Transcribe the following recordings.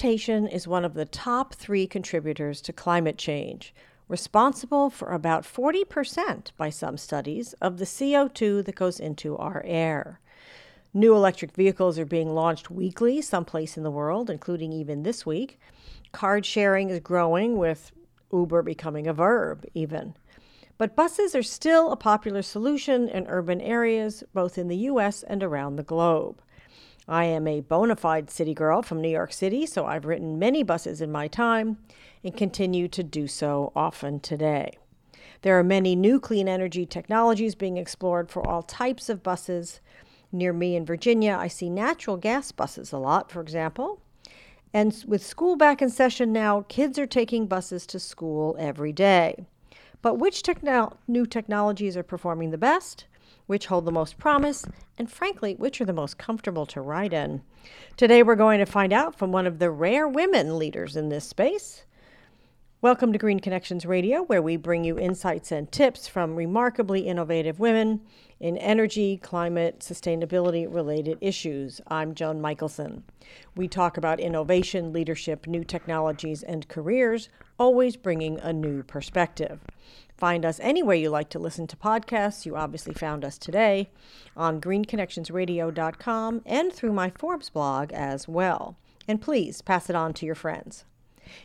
Transportation is one of the top three contributors to climate change, responsible for about 40% by some studies of the CO2 that goes into our air. New electric vehicles are being launched weekly someplace in the world, including even this week. Car sharing is growing, with Uber becoming a verb, even. But buses are still a popular solution in urban areas, both in the US and around the globe. I am a bona fide city girl from New York City, so I've ridden many buses in my time and continue to do so often today. There are many new clean energy technologies being explored for all types of buses. Near me in Virginia, I see natural gas buses a lot, for example. And with school back in session now, kids are taking buses to school every day. But which techno- new technologies are performing the best? Which hold the most promise, and frankly, which are the most comfortable to ride in. Today, we're going to find out from one of the rare women leaders in this space. Welcome to Green Connections Radio, where we bring you insights and tips from remarkably innovative women in energy, climate, sustainability related issues. I'm Joan Michelson. We talk about innovation, leadership, new technologies, and careers, always bringing a new perspective. Find us anywhere you like to listen to podcasts. You obviously found us today on greenconnectionsradio.com and through my Forbes blog as well. And please pass it on to your friends.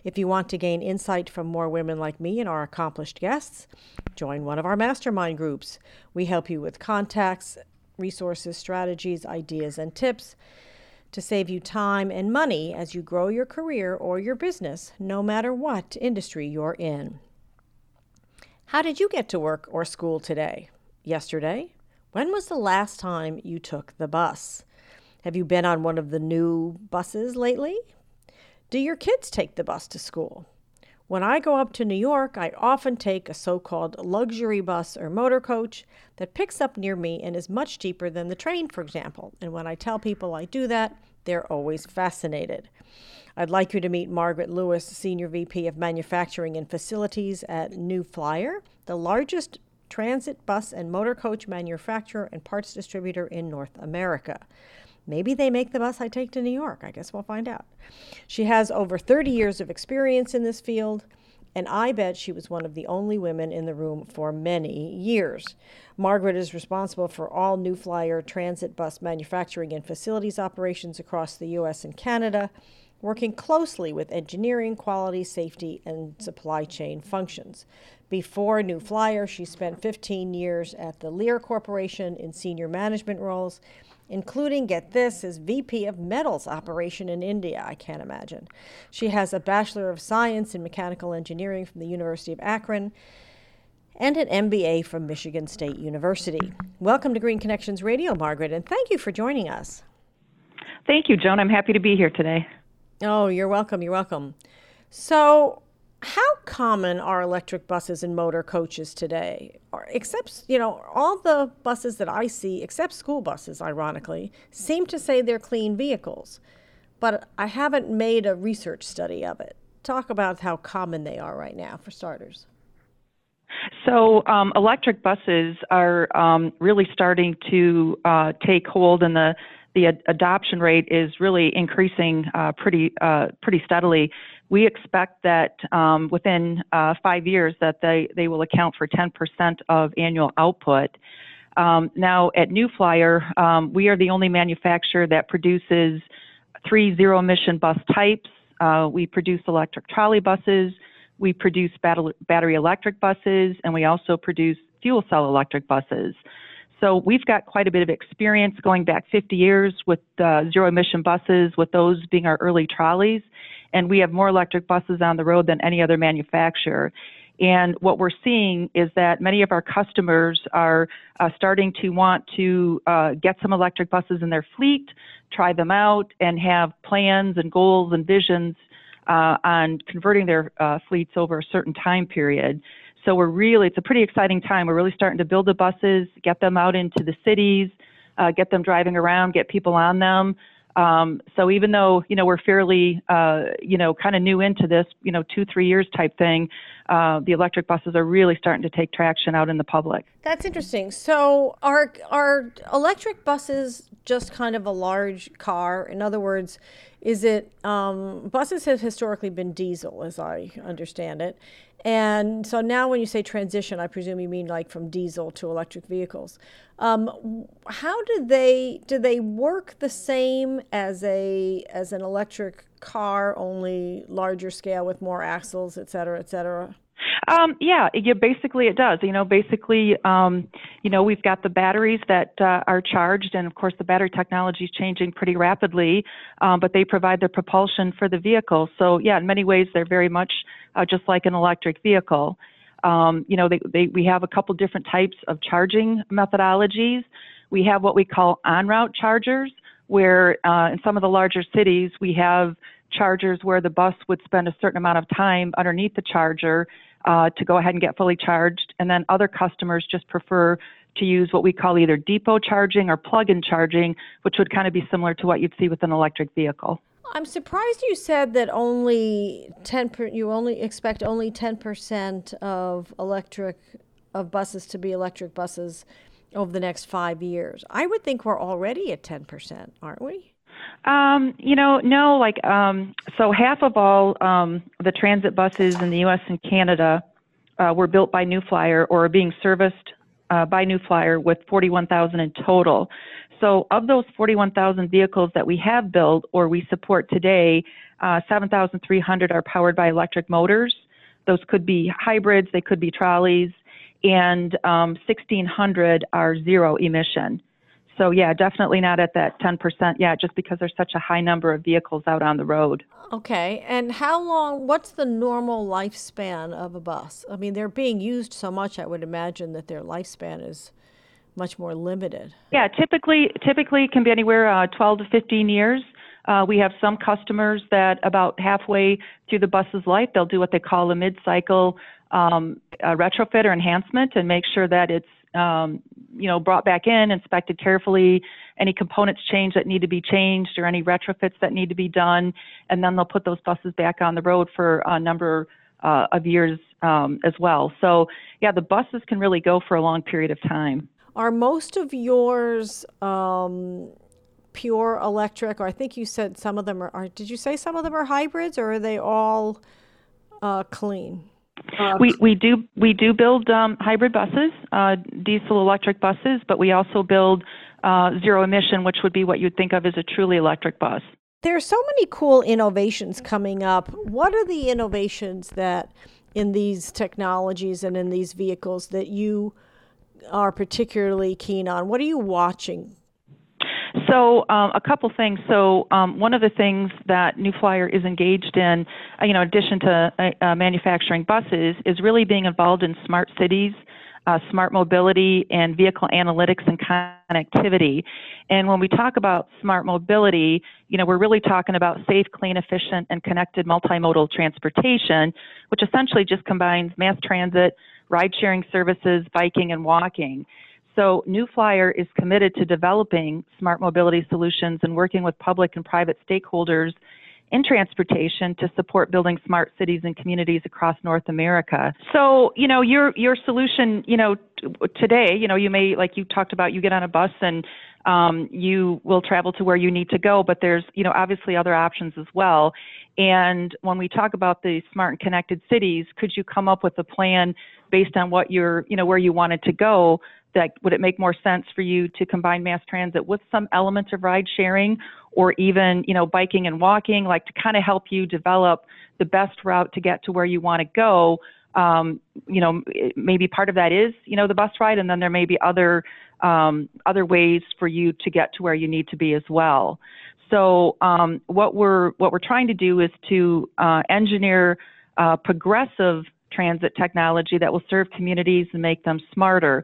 If you want to gain insight from more women like me and our accomplished guests, join one of our mastermind groups. We help you with contacts, resources, strategies, ideas, and tips to save you time and money as you grow your career or your business, no matter what industry you're in. How did you get to work or school today? Yesterday? When was the last time you took the bus? Have you been on one of the new buses lately? Do your kids take the bus to school? When I go up to New York, I often take a so called luxury bus or motor coach that picks up near me and is much cheaper than the train, for example. And when I tell people I do that, they're always fascinated. I'd like you to meet Margaret Lewis, Senior VP of Manufacturing and Facilities at New Flyer, the largest transit bus and motor coach manufacturer and parts distributor in North America. Maybe they make the bus I take to New York. I guess we'll find out. She has over 30 years of experience in this field, and I bet she was one of the only women in the room for many years. Margaret is responsible for all New Flyer transit bus manufacturing and facilities operations across the U.S. and Canada working closely with engineering, quality, safety, and supply chain functions. Before New Flyer, she spent 15 years at the Lear Corporation in senior management roles, including, get this, as VP of Metals Operation in India. I can't imagine. She has a Bachelor of Science in Mechanical Engineering from the University of Akron and an MBA from Michigan State University. Welcome to Green Connections Radio, Margaret, and thank you for joining us. Thank you, Joan. I'm happy to be here today. Oh, you're welcome. You're welcome. So, how common are electric buses and motor coaches today? Or, except, you know, all the buses that I see, except school buses, ironically, seem to say they're clean vehicles. But I haven't made a research study of it. Talk about how common they are right now, for starters. So, um, electric buses are um, really starting to uh, take hold in the the ad- adoption rate is really increasing uh, pretty uh, pretty steadily. We expect that um, within uh, five years that they, they will account for 10% of annual output. Um, now at New Flyer, um, we are the only manufacturer that produces three zero emission bus types. Uh, we produce electric trolley buses, we produce battery, battery electric buses, and we also produce fuel cell electric buses. So we've got quite a bit of experience going back 50 years with uh, zero emission buses, with those being our early trolleys. And we have more electric buses on the road than any other manufacturer. And what we're seeing is that many of our customers are uh, starting to want to uh, get some electric buses in their fleet, try them out, and have plans and goals and visions uh, on converting their uh, fleets over a certain time period. So we're really, it's a pretty exciting time. We're really starting to build the buses, get them out into the cities, uh, get them driving around, get people on them. Um, so even though you know we're fairly uh, you know kind of new into this, you know two three years type thing, uh, the electric buses are really starting to take traction out in the public. That's interesting. So, are are electric buses just kind of a large car? In other words, is it um, buses have historically been diesel, as I understand it, and so now when you say transition, I presume you mean like from diesel to electric vehicles. Um, how do they do they work the same as a as an electric car, only larger scale with more axles, et cetera, et cetera? Um, yeah, yeah, basically it does. You know, basically, um, you know, we've got the batteries that uh, are charged, and of course, the battery technology is changing pretty rapidly, um, but they provide the propulsion for the vehicle. So, yeah, in many ways, they're very much uh, just like an electric vehicle. Um, you know, they, they, we have a couple different types of charging methodologies. We have what we call on route chargers, where uh, in some of the larger cities, we have chargers where the bus would spend a certain amount of time underneath the charger uh, to go ahead and get fully charged. And then other customers just prefer to use what we call either depot charging or plug in charging, which would kind of be similar to what you'd see with an electric vehicle. I'm surprised you said that only 10 per, you only expect only 10% of electric of buses to be electric buses over the next 5 years. I would think we're already at 10%, aren't we? Um, you know, no, like, um, so half of all um, the transit buses in the US and Canada uh, were built by New Flyer or are being serviced uh, by New Flyer with 41,000 in total. So, of those 41,000 vehicles that we have built or we support today, uh, 7,300 are powered by electric motors. Those could be hybrids, they could be trolleys, and um, 1,600 are zero emission. So yeah, definitely not at that 10% Yeah, just because there's such a high number of vehicles out on the road. Okay, and how long? What's the normal lifespan of a bus? I mean, they're being used so much. I would imagine that their lifespan is much more limited. Yeah, typically, typically it can be anywhere uh, 12 to 15 years. Uh, we have some customers that about halfway through the bus's life, they'll do what they call a mid-cycle um, retrofit or enhancement and make sure that it's um, you know, brought back in, inspected carefully, any components changed that need to be changed or any retrofits that need to be done, and then they'll put those buses back on the road for a number uh, of years um, as well. So, yeah, the buses can really go for a long period of time. Are most of yours um, pure electric, or I think you said some of them are, are, Did you say some of them are hybrids, or are they all uh, clean? Uh, we we do we do build um, hybrid buses, uh, diesel electric buses, but we also build uh, zero emission, which would be what you'd think of as a truly electric bus. There are so many cool innovations coming up. What are the innovations that in these technologies and in these vehicles that you are particularly keen on? What are you watching so um, a couple things. So um, one of the things that New Flyer is engaged in, uh, you know, in addition to uh, uh, manufacturing buses, is really being involved in smart cities. Uh, smart mobility and vehicle analytics and connectivity. And when we talk about smart mobility, you know, we're really talking about safe, clean, efficient, and connected multimodal transportation, which essentially just combines mass transit, ride sharing services, biking, and walking. So New Flyer is committed to developing smart mobility solutions and working with public and private stakeholders in transportation to support building smart cities and communities across North America. So, you know, your your solution, you know, t- today, you know, you may like you talked about you get on a bus and um, you will travel to where you need to go, but there's, you know, obviously other options as well. And when we talk about the smart and connected cities, could you come up with a plan based on what you're, you know, where you wanted to go that would it make more sense for you to combine mass transit with some elements of ride sharing or even you know biking and walking like to kind of help you develop the best route to get to where you want to go? Um, you know maybe part of that is you know the bus ride and then there may be other um, other ways for you to get to where you need to be as well. So um, what we're what we're trying to do is to uh, engineer uh, progressive transit technology that will serve communities and make them smarter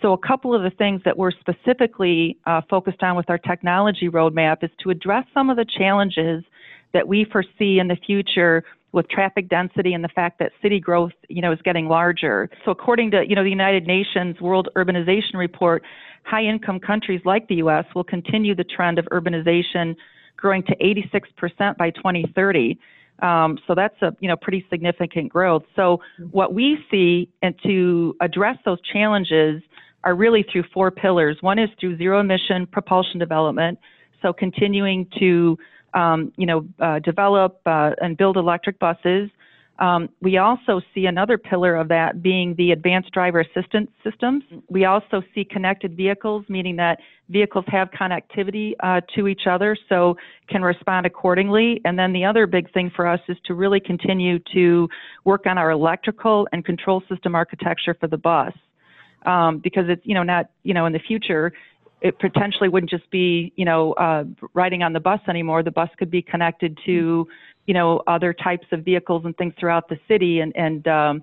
so, a couple of the things that we're specifically uh, focused on with our technology roadmap is to address some of the challenges that we foresee in the future with traffic density and the fact that city growth, you know, is getting larger. So, according to you know the United Nations World Urbanization Report, high-income countries like the U.S. will continue the trend of urbanization, growing to 86% by 2030 Um, so that's a you know pretty significant growth. So what we see and to address those challenges are really through four pillars. One is through zero emission propulsion development. So continuing to um, you know uh, develop uh, and build electric buses. Um, we also see another pillar of that being the advanced driver assistance systems. We also see connected vehicles, meaning that vehicles have connectivity uh, to each other, so can respond accordingly. And then the other big thing for us is to really continue to work on our electrical and control system architecture for the bus, um, because it's you know not you know in the future it potentially wouldn't just be you know uh, riding on the bus anymore. The bus could be connected to you know, other types of vehicles and things throughout the city and, and um,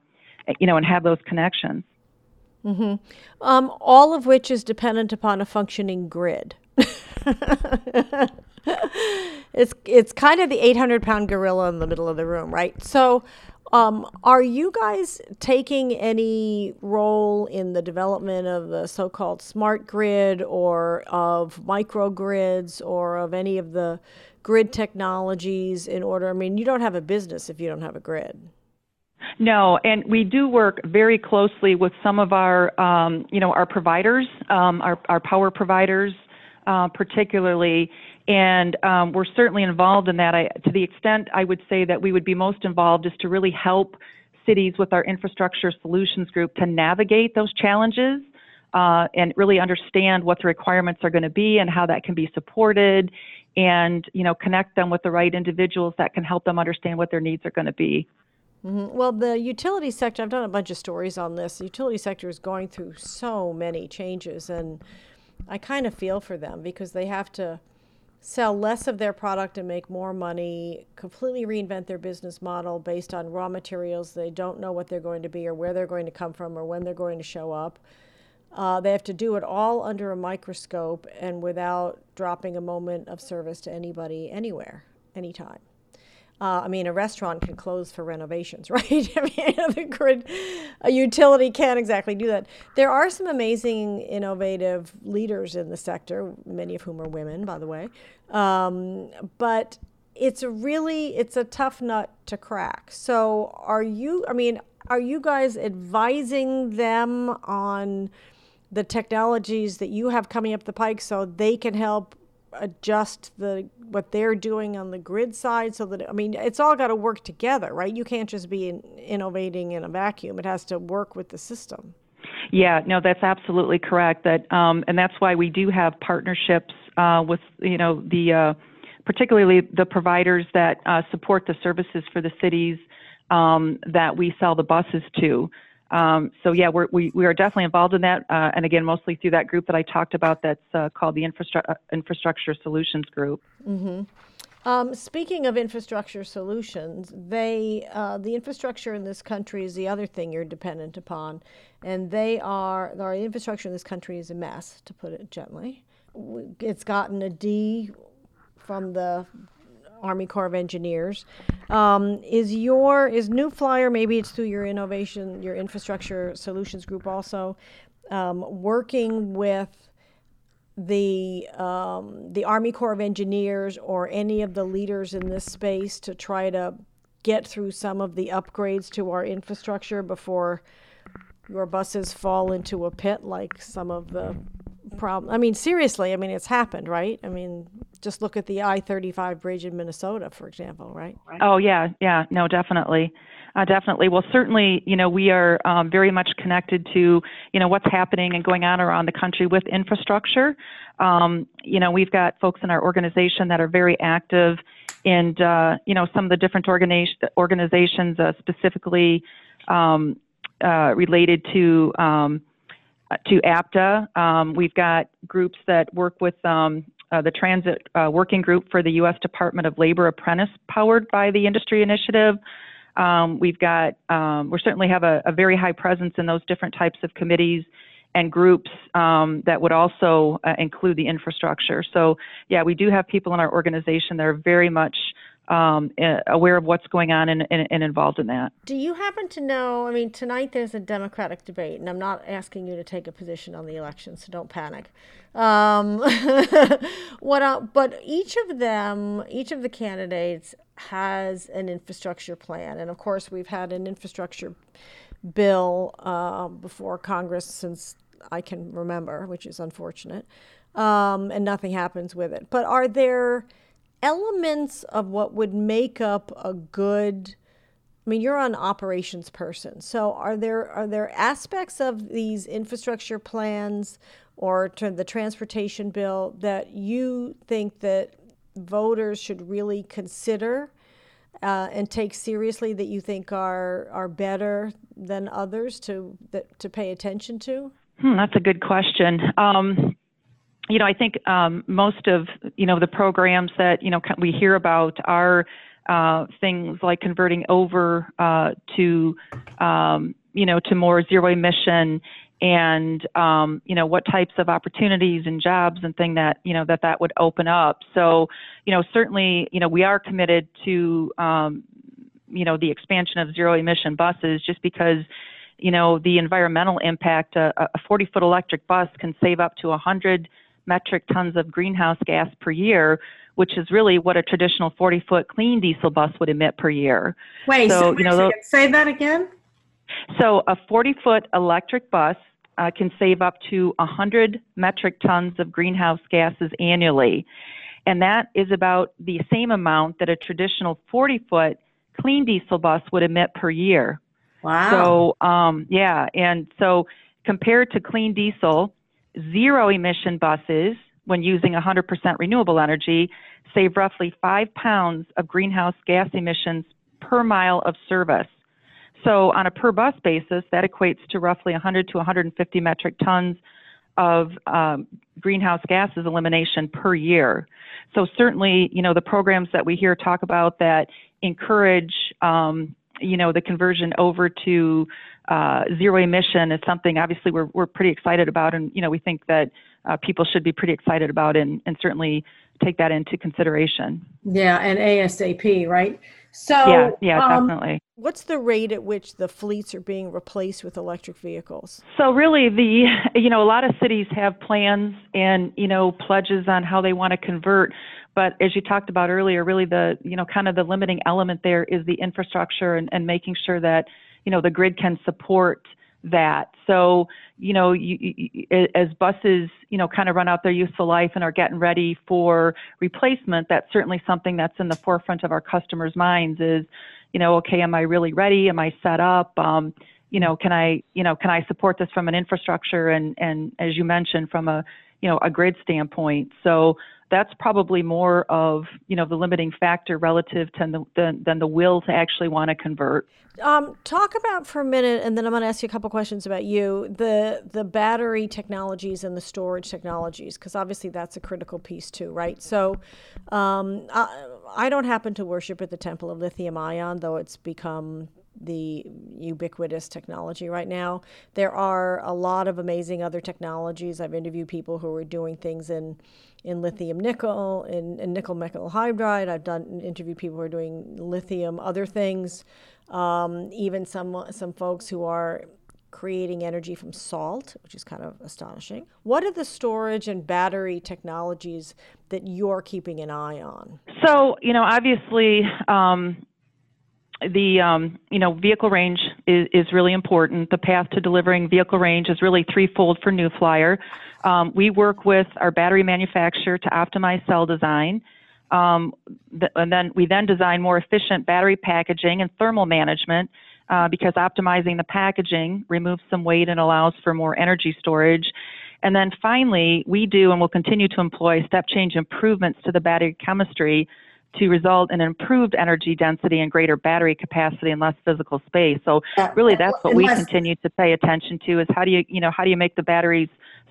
you know, and have those connections. Mm-hmm. Um, all of which is dependent upon a functioning grid. it's it's kind of the 800 pound gorilla in the middle of the room, right? So, um, are you guys taking any role in the development of the so called smart grid or of microgrids or of any of the grid technologies in order? I mean, you don't have a business if you don't have a grid. No, and we do work very closely with some of our, um, you know, our providers, um, our, our power providers, uh, particularly, and um, we're certainly involved in that. I, to the extent I would say that we would be most involved is to really help cities with our infrastructure solutions group to navigate those challenges. Uh, and really understand what the requirements are going to be and how that can be supported and you know connect them with the right individuals that can help them understand what their needs are going to be. Mm-hmm. Well, the utility sector, I've done a bunch of stories on this. The utility sector is going through so many changes, and I kind of feel for them because they have to sell less of their product and make more money, completely reinvent their business model based on raw materials they don't know what they're going to be or where they're going to come from or when they're going to show up. Uh, they have to do it all under a microscope and without dropping a moment of service to anybody anywhere, anytime. Uh, I mean, a restaurant can close for renovations, right? I mean, the grid, a utility can't exactly do that. There are some amazing, innovative leaders in the sector, many of whom are women, by the way. Um, but it's a really, it's a tough nut to crack. So, are you? I mean, are you guys advising them on? The technologies that you have coming up the pike so they can help adjust the what they're doing on the grid side so that I mean it's all got to work together, right? You can't just be in, innovating in a vacuum. It has to work with the system. Yeah, no, that's absolutely correct. That um, and that's why we do have partnerships uh, with you know the uh, particularly the providers that uh, support the services for the cities um, that we sell the buses to. Um, so yeah, we're, we we are definitely involved in that, uh, and again, mostly through that group that I talked about. That's uh, called the Infrastru- uh, Infrastructure Solutions Group. Mm-hmm. Um, speaking of infrastructure solutions, they uh, the infrastructure in this country is the other thing you're dependent upon, and they are our infrastructure in this country is a mess, to put it gently. It's gotten a D from the Army Corps of Engineers. Um, is your is New Flyer maybe it's through your innovation, your infrastructure solutions group also um, working with the um, the Army Corps of Engineers or any of the leaders in this space to try to get through some of the upgrades to our infrastructure before your buses fall into a pit like some of the problem. I mean, seriously, I mean, it's happened, right? I mean, just look at the I 35 bridge in Minnesota, for example, right? Oh, yeah, yeah, no, definitely. Uh, definitely. Well, certainly, you know, we are um, very much connected to, you know, what's happening and going on around the country with infrastructure. Um, you know, we've got folks in our organization that are very active in, uh, you know, some of the different organi- organizations, uh, specifically um, uh, related to um, to APTA. Um, we've got groups that work with um, uh, the Transit uh, Working Group for the U.S. Department of Labor Apprentice, powered by the Industry Initiative. Um, we've got, um, we certainly have a, a, very high presence in those different types of committees and groups um, that would also uh, include the infrastructure. So, yeah, we do have people in our organization that are very much um, uh, aware of what's going on and, and, and, involved in that. Do you happen to know? I mean, tonight there's a Democratic debate, and I'm not asking you to take a position on the election, so don't panic. Um, what? Uh, but each of them, each of the candidates has an infrastructure plan, and of course, we've had an infrastructure bill uh, before Congress since I can remember, which is unfortunate, um, and nothing happens with it. But are there elements of what would make up a good I mean, you're an operations person. So are there are there aspects of these infrastructure plans or the transportation bill that you think that voters should really consider uh, and take seriously that you think are are better than others to that, to pay attention to? Hmm, that's a good question. Um, you know, I think um, most of you know the programs that you know we hear about are uh, things like converting over uh, to um, you know to more zero emission and um, you know what types of opportunities and jobs and thing that you know that that would open up. So you know certainly you know we are committed to um, you know the expansion of zero emission buses just because you know the environmental impact a, a 40 foot electric bus can save up to 100 metric tons of greenhouse gas per year which is really what a traditional 40 foot clean diesel bus would emit per year. Wait, so, so you know, say that again? So a 40 foot electric bus uh, can save up to 100 metric tons of greenhouse gases annually. And that is about the same amount that a traditional 40 foot clean diesel bus would emit per year. Wow. So, um, yeah. And so, compared to clean diesel, zero emission buses, when using 100% renewable energy, save roughly five pounds of greenhouse gas emissions per mile of service. So on a per bus basis, that equates to roughly 100 to 150 metric tons of um, greenhouse gases elimination per year. So certainly, you know, the programs that we hear talk about that encourage, um, you know, the conversion over to uh, zero emission is something obviously we're, we're pretty excited about. And, you know, we think that uh, people should be pretty excited about and, and certainly take that into consideration. Yeah, and ASAP, right? So yeah, yeah, um, definitely. What's the rate at which the fleets are being replaced with electric vehicles? So really, the you know a lot of cities have plans and you know pledges on how they want to convert, but as you talked about earlier, really the you know kind of the limiting element there is the infrastructure and, and making sure that you know the grid can support that. So, you know, you, you, as buses, you know, kind of run out their useful life and are getting ready for replacement, that's certainly something that's in the forefront of our customers' minds is, you know, okay, am I really ready? Am I set up? Um, you know, can I, you know, can I support this from an infrastructure and, and as you mentioned, from a, you know, a grid standpoint. So that's probably more of you know the limiting factor relative to the, the than the will to actually want to convert. Um, talk about for a minute, and then I'm going to ask you a couple questions about you the the battery technologies and the storage technologies, because obviously that's a critical piece too, right? So, um, I, I don't happen to worship at the temple of lithium ion, though it's become the ubiquitous technology right now. There are a lot of amazing other technologies. I've interviewed people who are doing things in in lithium nickel, in, in nickel metal hydride. I've done interviewed people who are doing lithium other things. Um, even some some folks who are creating energy from salt, which is kind of astonishing. What are the storage and battery technologies that you're keeping an eye on? So, you know, obviously, um, the um, you know vehicle range is, is really important. The path to delivering vehicle range is really threefold for New Flyer. Um, we work with our battery manufacturer to optimize cell design, um, th- and then we then design more efficient battery packaging and thermal management uh, because optimizing the packaging removes some weight and allows for more energy storage. And then finally, we do and will continue to employ step change improvements to the battery chemistry to result in improved energy density and greater battery capacity and less physical space. So really that's what we continue to pay attention to is how do you, you know, how do you make the batteries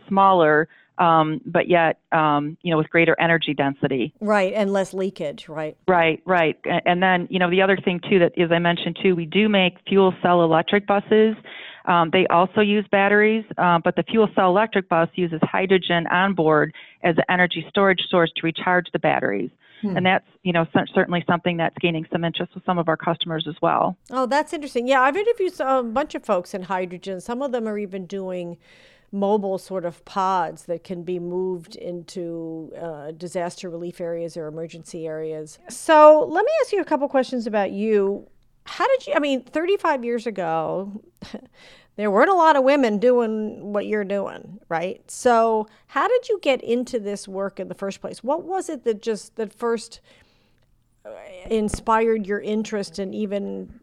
smaller um, but yet um, you know with greater energy density. Right and less leakage right. Right right. And then you know the other thing too that as i mentioned too we do make fuel cell electric buses. Um, they also use batteries uh, but the fuel cell electric bus uses hydrogen on board as an energy storage source to recharge the batteries Hmm. And that's, you know, certainly something that's gaining some interest with some of our customers as well. Oh, that's interesting. Yeah, I've interviewed a bunch of folks in hydrogen. Some of them are even doing mobile sort of pods that can be moved into uh, disaster relief areas or emergency areas. So let me ask you a couple questions about you. How did you, I mean, 35 years ago, there weren't a lot of women doing what you're doing, right? So, how did you get into this work in the first place? What was it that just that first uh, inspired your interest and even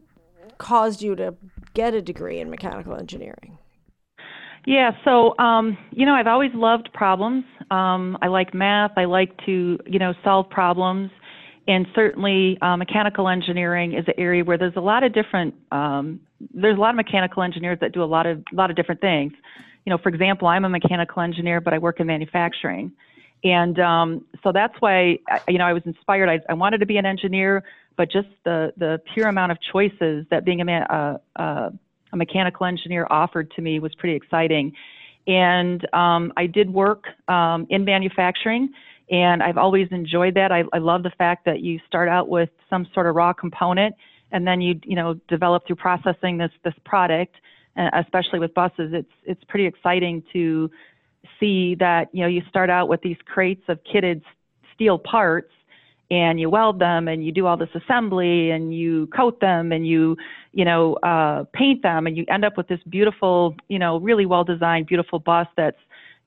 caused you to get a degree in mechanical engineering? Yeah, so um, you know, I've always loved problems. Um, I like math. I like to, you know, solve problems and certainly uh, mechanical engineering is an area where there's a lot of different um, there's a lot of mechanical engineers that do a lot of a lot of different things. You know for example i'm a mechanical engineer but i work in manufacturing. And um, so that's why you know i was inspired. I, I wanted to be an engineer but just the the pure amount of choices that being a, man, uh, uh, a mechanical engineer offered to me was pretty exciting. And um, i did work um, in manufacturing and I've always enjoyed that. I, I love the fact that you start out with some sort of raw component, and then you you know develop through processing this this product. Uh, especially with buses, it's it's pretty exciting to see that you know you start out with these crates of kitted steel parts and you weld them and you do all this assembly and you coat them and you you know uh, paint them and you end up with this beautiful you know really well designed beautiful bus that's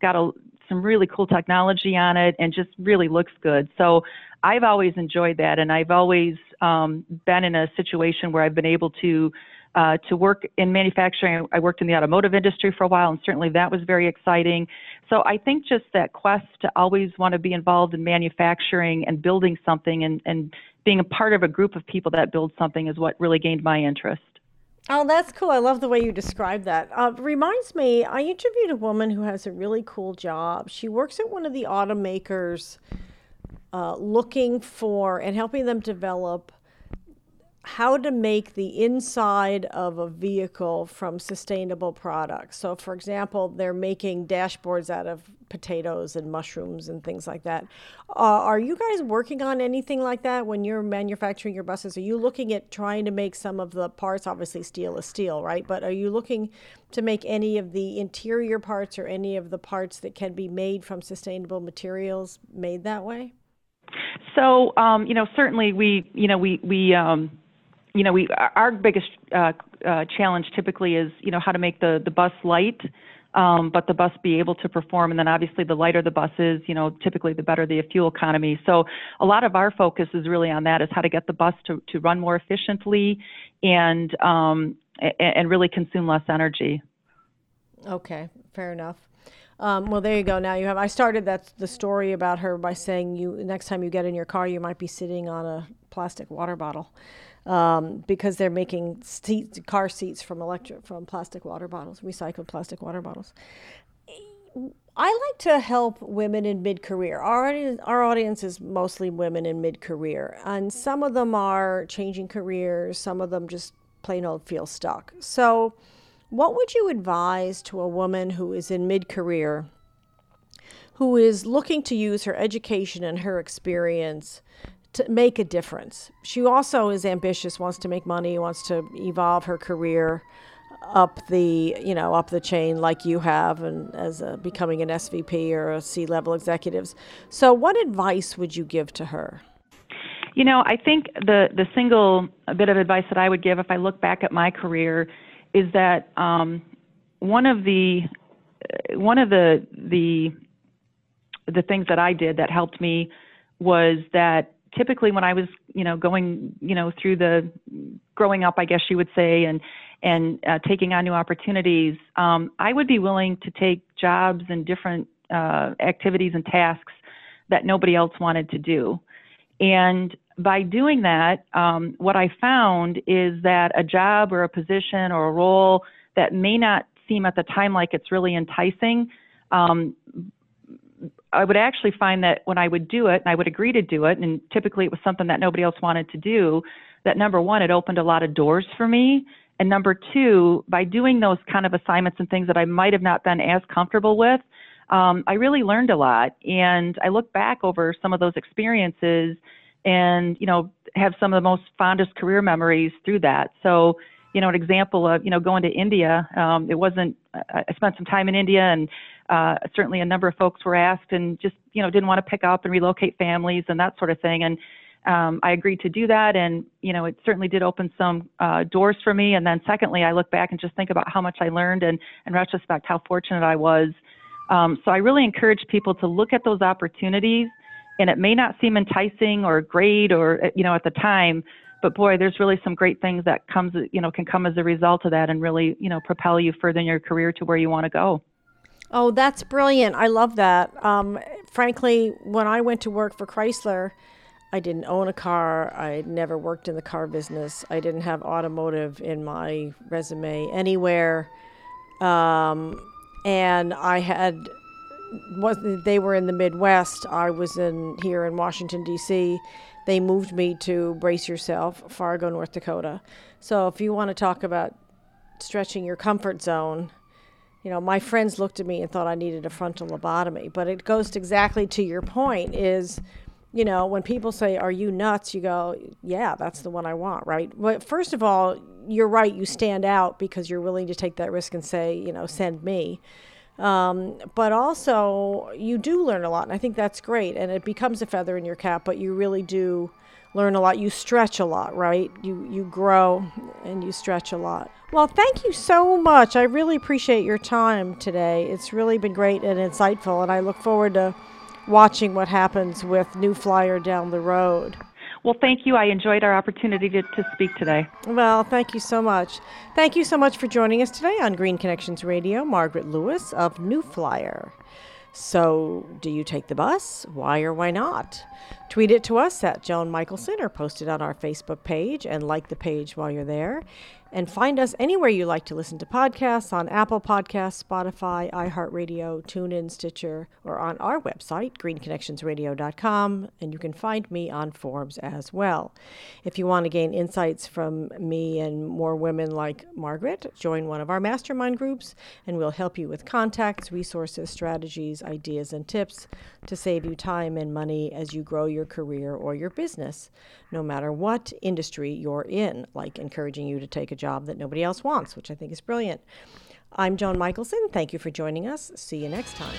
got a some really cool technology on it and just really looks good. So I've always enjoyed that, and I've always um, been in a situation where I've been able to uh, to work in manufacturing. I worked in the automotive industry for a while, and certainly that was very exciting. So I think just that quest to always want to be involved in manufacturing and building something and, and being a part of a group of people that build something is what really gained my interest. Oh, that's cool. I love the way you describe that. Uh, reminds me, I interviewed a woman who has a really cool job. She works at one of the automakers uh, looking for and helping them develop how to make the inside of a vehicle from sustainable products. So, for example, they're making dashboards out of potatoes and mushrooms and things like that. Uh, are you guys working on anything like that when you're manufacturing your buses? Are you looking at trying to make some of the parts? Obviously, steel is steel, right? But are you looking to make any of the interior parts or any of the parts that can be made from sustainable materials made that way? So, um, you know, certainly we, you know, we, we, um, you know, we our biggest uh, uh, challenge typically is you know how to make the the bus light, um, but the bus be able to perform. And then obviously the lighter the bus is, you know, typically the better the fuel economy. So a lot of our focus is really on that: is how to get the bus to to run more efficiently and um, and really consume less energy. Okay, fair enough. Um, well, there you go. Now you have. I started that the story about her by saying you next time you get in your car, you might be sitting on a plastic water bottle um, because they're making car seats from electric from plastic water bottles, recycled plastic water bottles. I like to help women in mid career. Our, our audience is mostly women in mid career, and some of them are changing careers, some of them just plain old feel stuck. So, what would you advise to a woman who is in mid career, who is looking to use her education and her experience to make a difference. She also is ambitious, wants to make money, wants to evolve her career up the you know up the chain like you have and as a, becoming an SVP or a C-level executives. So what advice would you give to her? You know, I think the the single bit of advice that I would give if I look back at my career is that um, one of the one of the the the things that I did that helped me was that typically when I was, you know, going, you know, through the growing up, I guess you would say, and and uh, taking on new opportunities, um, I would be willing to take jobs and different uh, activities and tasks that nobody else wanted to do. And by doing that, um, what I found is that a job or a position or a role that may not seem at the time like it's really enticing, um, I would actually find that when I would do it, and I would agree to do it, and typically it was something that nobody else wanted to do, that number one, it opened a lot of doors for me. And number two, by doing those kind of assignments and things that I might have not been as comfortable with, um, I really learned a lot. And I look back over some of those experiences, and you know have some of the most fondest career memories through that. So you know, an example of, you know, going to India, um, it wasn't, I spent some time in India and uh, certainly a number of folks were asked and just, you know, didn't want to pick up and relocate families and that sort of thing. And um, I agreed to do that. And, you know, it certainly did open some uh, doors for me. And then secondly, I look back and just think about how much I learned and in retrospect, how fortunate I was. Um, so I really encourage people to look at those opportunities and it may not seem enticing or great or, you know, at the time, but boy, there's really some great things that comes, you know, can come as a result of that and really, you know, propel you further in your career to where you want to go. Oh, that's brilliant. I love that. Um, frankly, when I went to work for Chrysler, I didn't own a car. I never worked in the car business. I didn't have automotive in my resume anywhere. Um, and I had was they were in the Midwest. I was in here in Washington D.C they moved me to brace yourself, Fargo, North Dakota. So if you want to talk about stretching your comfort zone, you know, my friends looked at me and thought I needed a frontal lobotomy. But it goes exactly to your point is, you know, when people say, Are you nuts? You go, Yeah, that's the one I want, right? But first of all, you're right. You stand out because you're willing to take that risk and say, you know, send me. Um, but also, you do learn a lot, and I think that's great. And it becomes a feather in your cap, but you really do learn a lot. You stretch a lot, right? You you grow and you stretch a lot. Well, thank you so much. I really appreciate your time today. It's really been great and insightful, and I look forward to watching what happens with New Flyer down the road. Well, thank you. I enjoyed our opportunity to, to speak today. Well, thank you so much. Thank you so much for joining us today on Green Connections Radio. Margaret Lewis of New Flyer. So, do you take the bus? Why or why not? Tweet it to us at Joan Michelson or post it on our Facebook page and like the page while you're there. And find us anywhere you like to listen to podcasts on Apple Podcasts, Spotify, iHeartRadio, TuneIn, Stitcher, or on our website, greenconnectionsradio.com. And you can find me on Forbes as well. If you want to gain insights from me and more women like Margaret, join one of our mastermind groups, and we'll help you with contacts, resources, strategies, ideas, and tips to save you time and money as you grow your career or your business, no matter what industry you're in, like encouraging you to take a job that nobody else wants, which I think is brilliant. I'm Joan Michelson. Thank you for joining us. See you next time.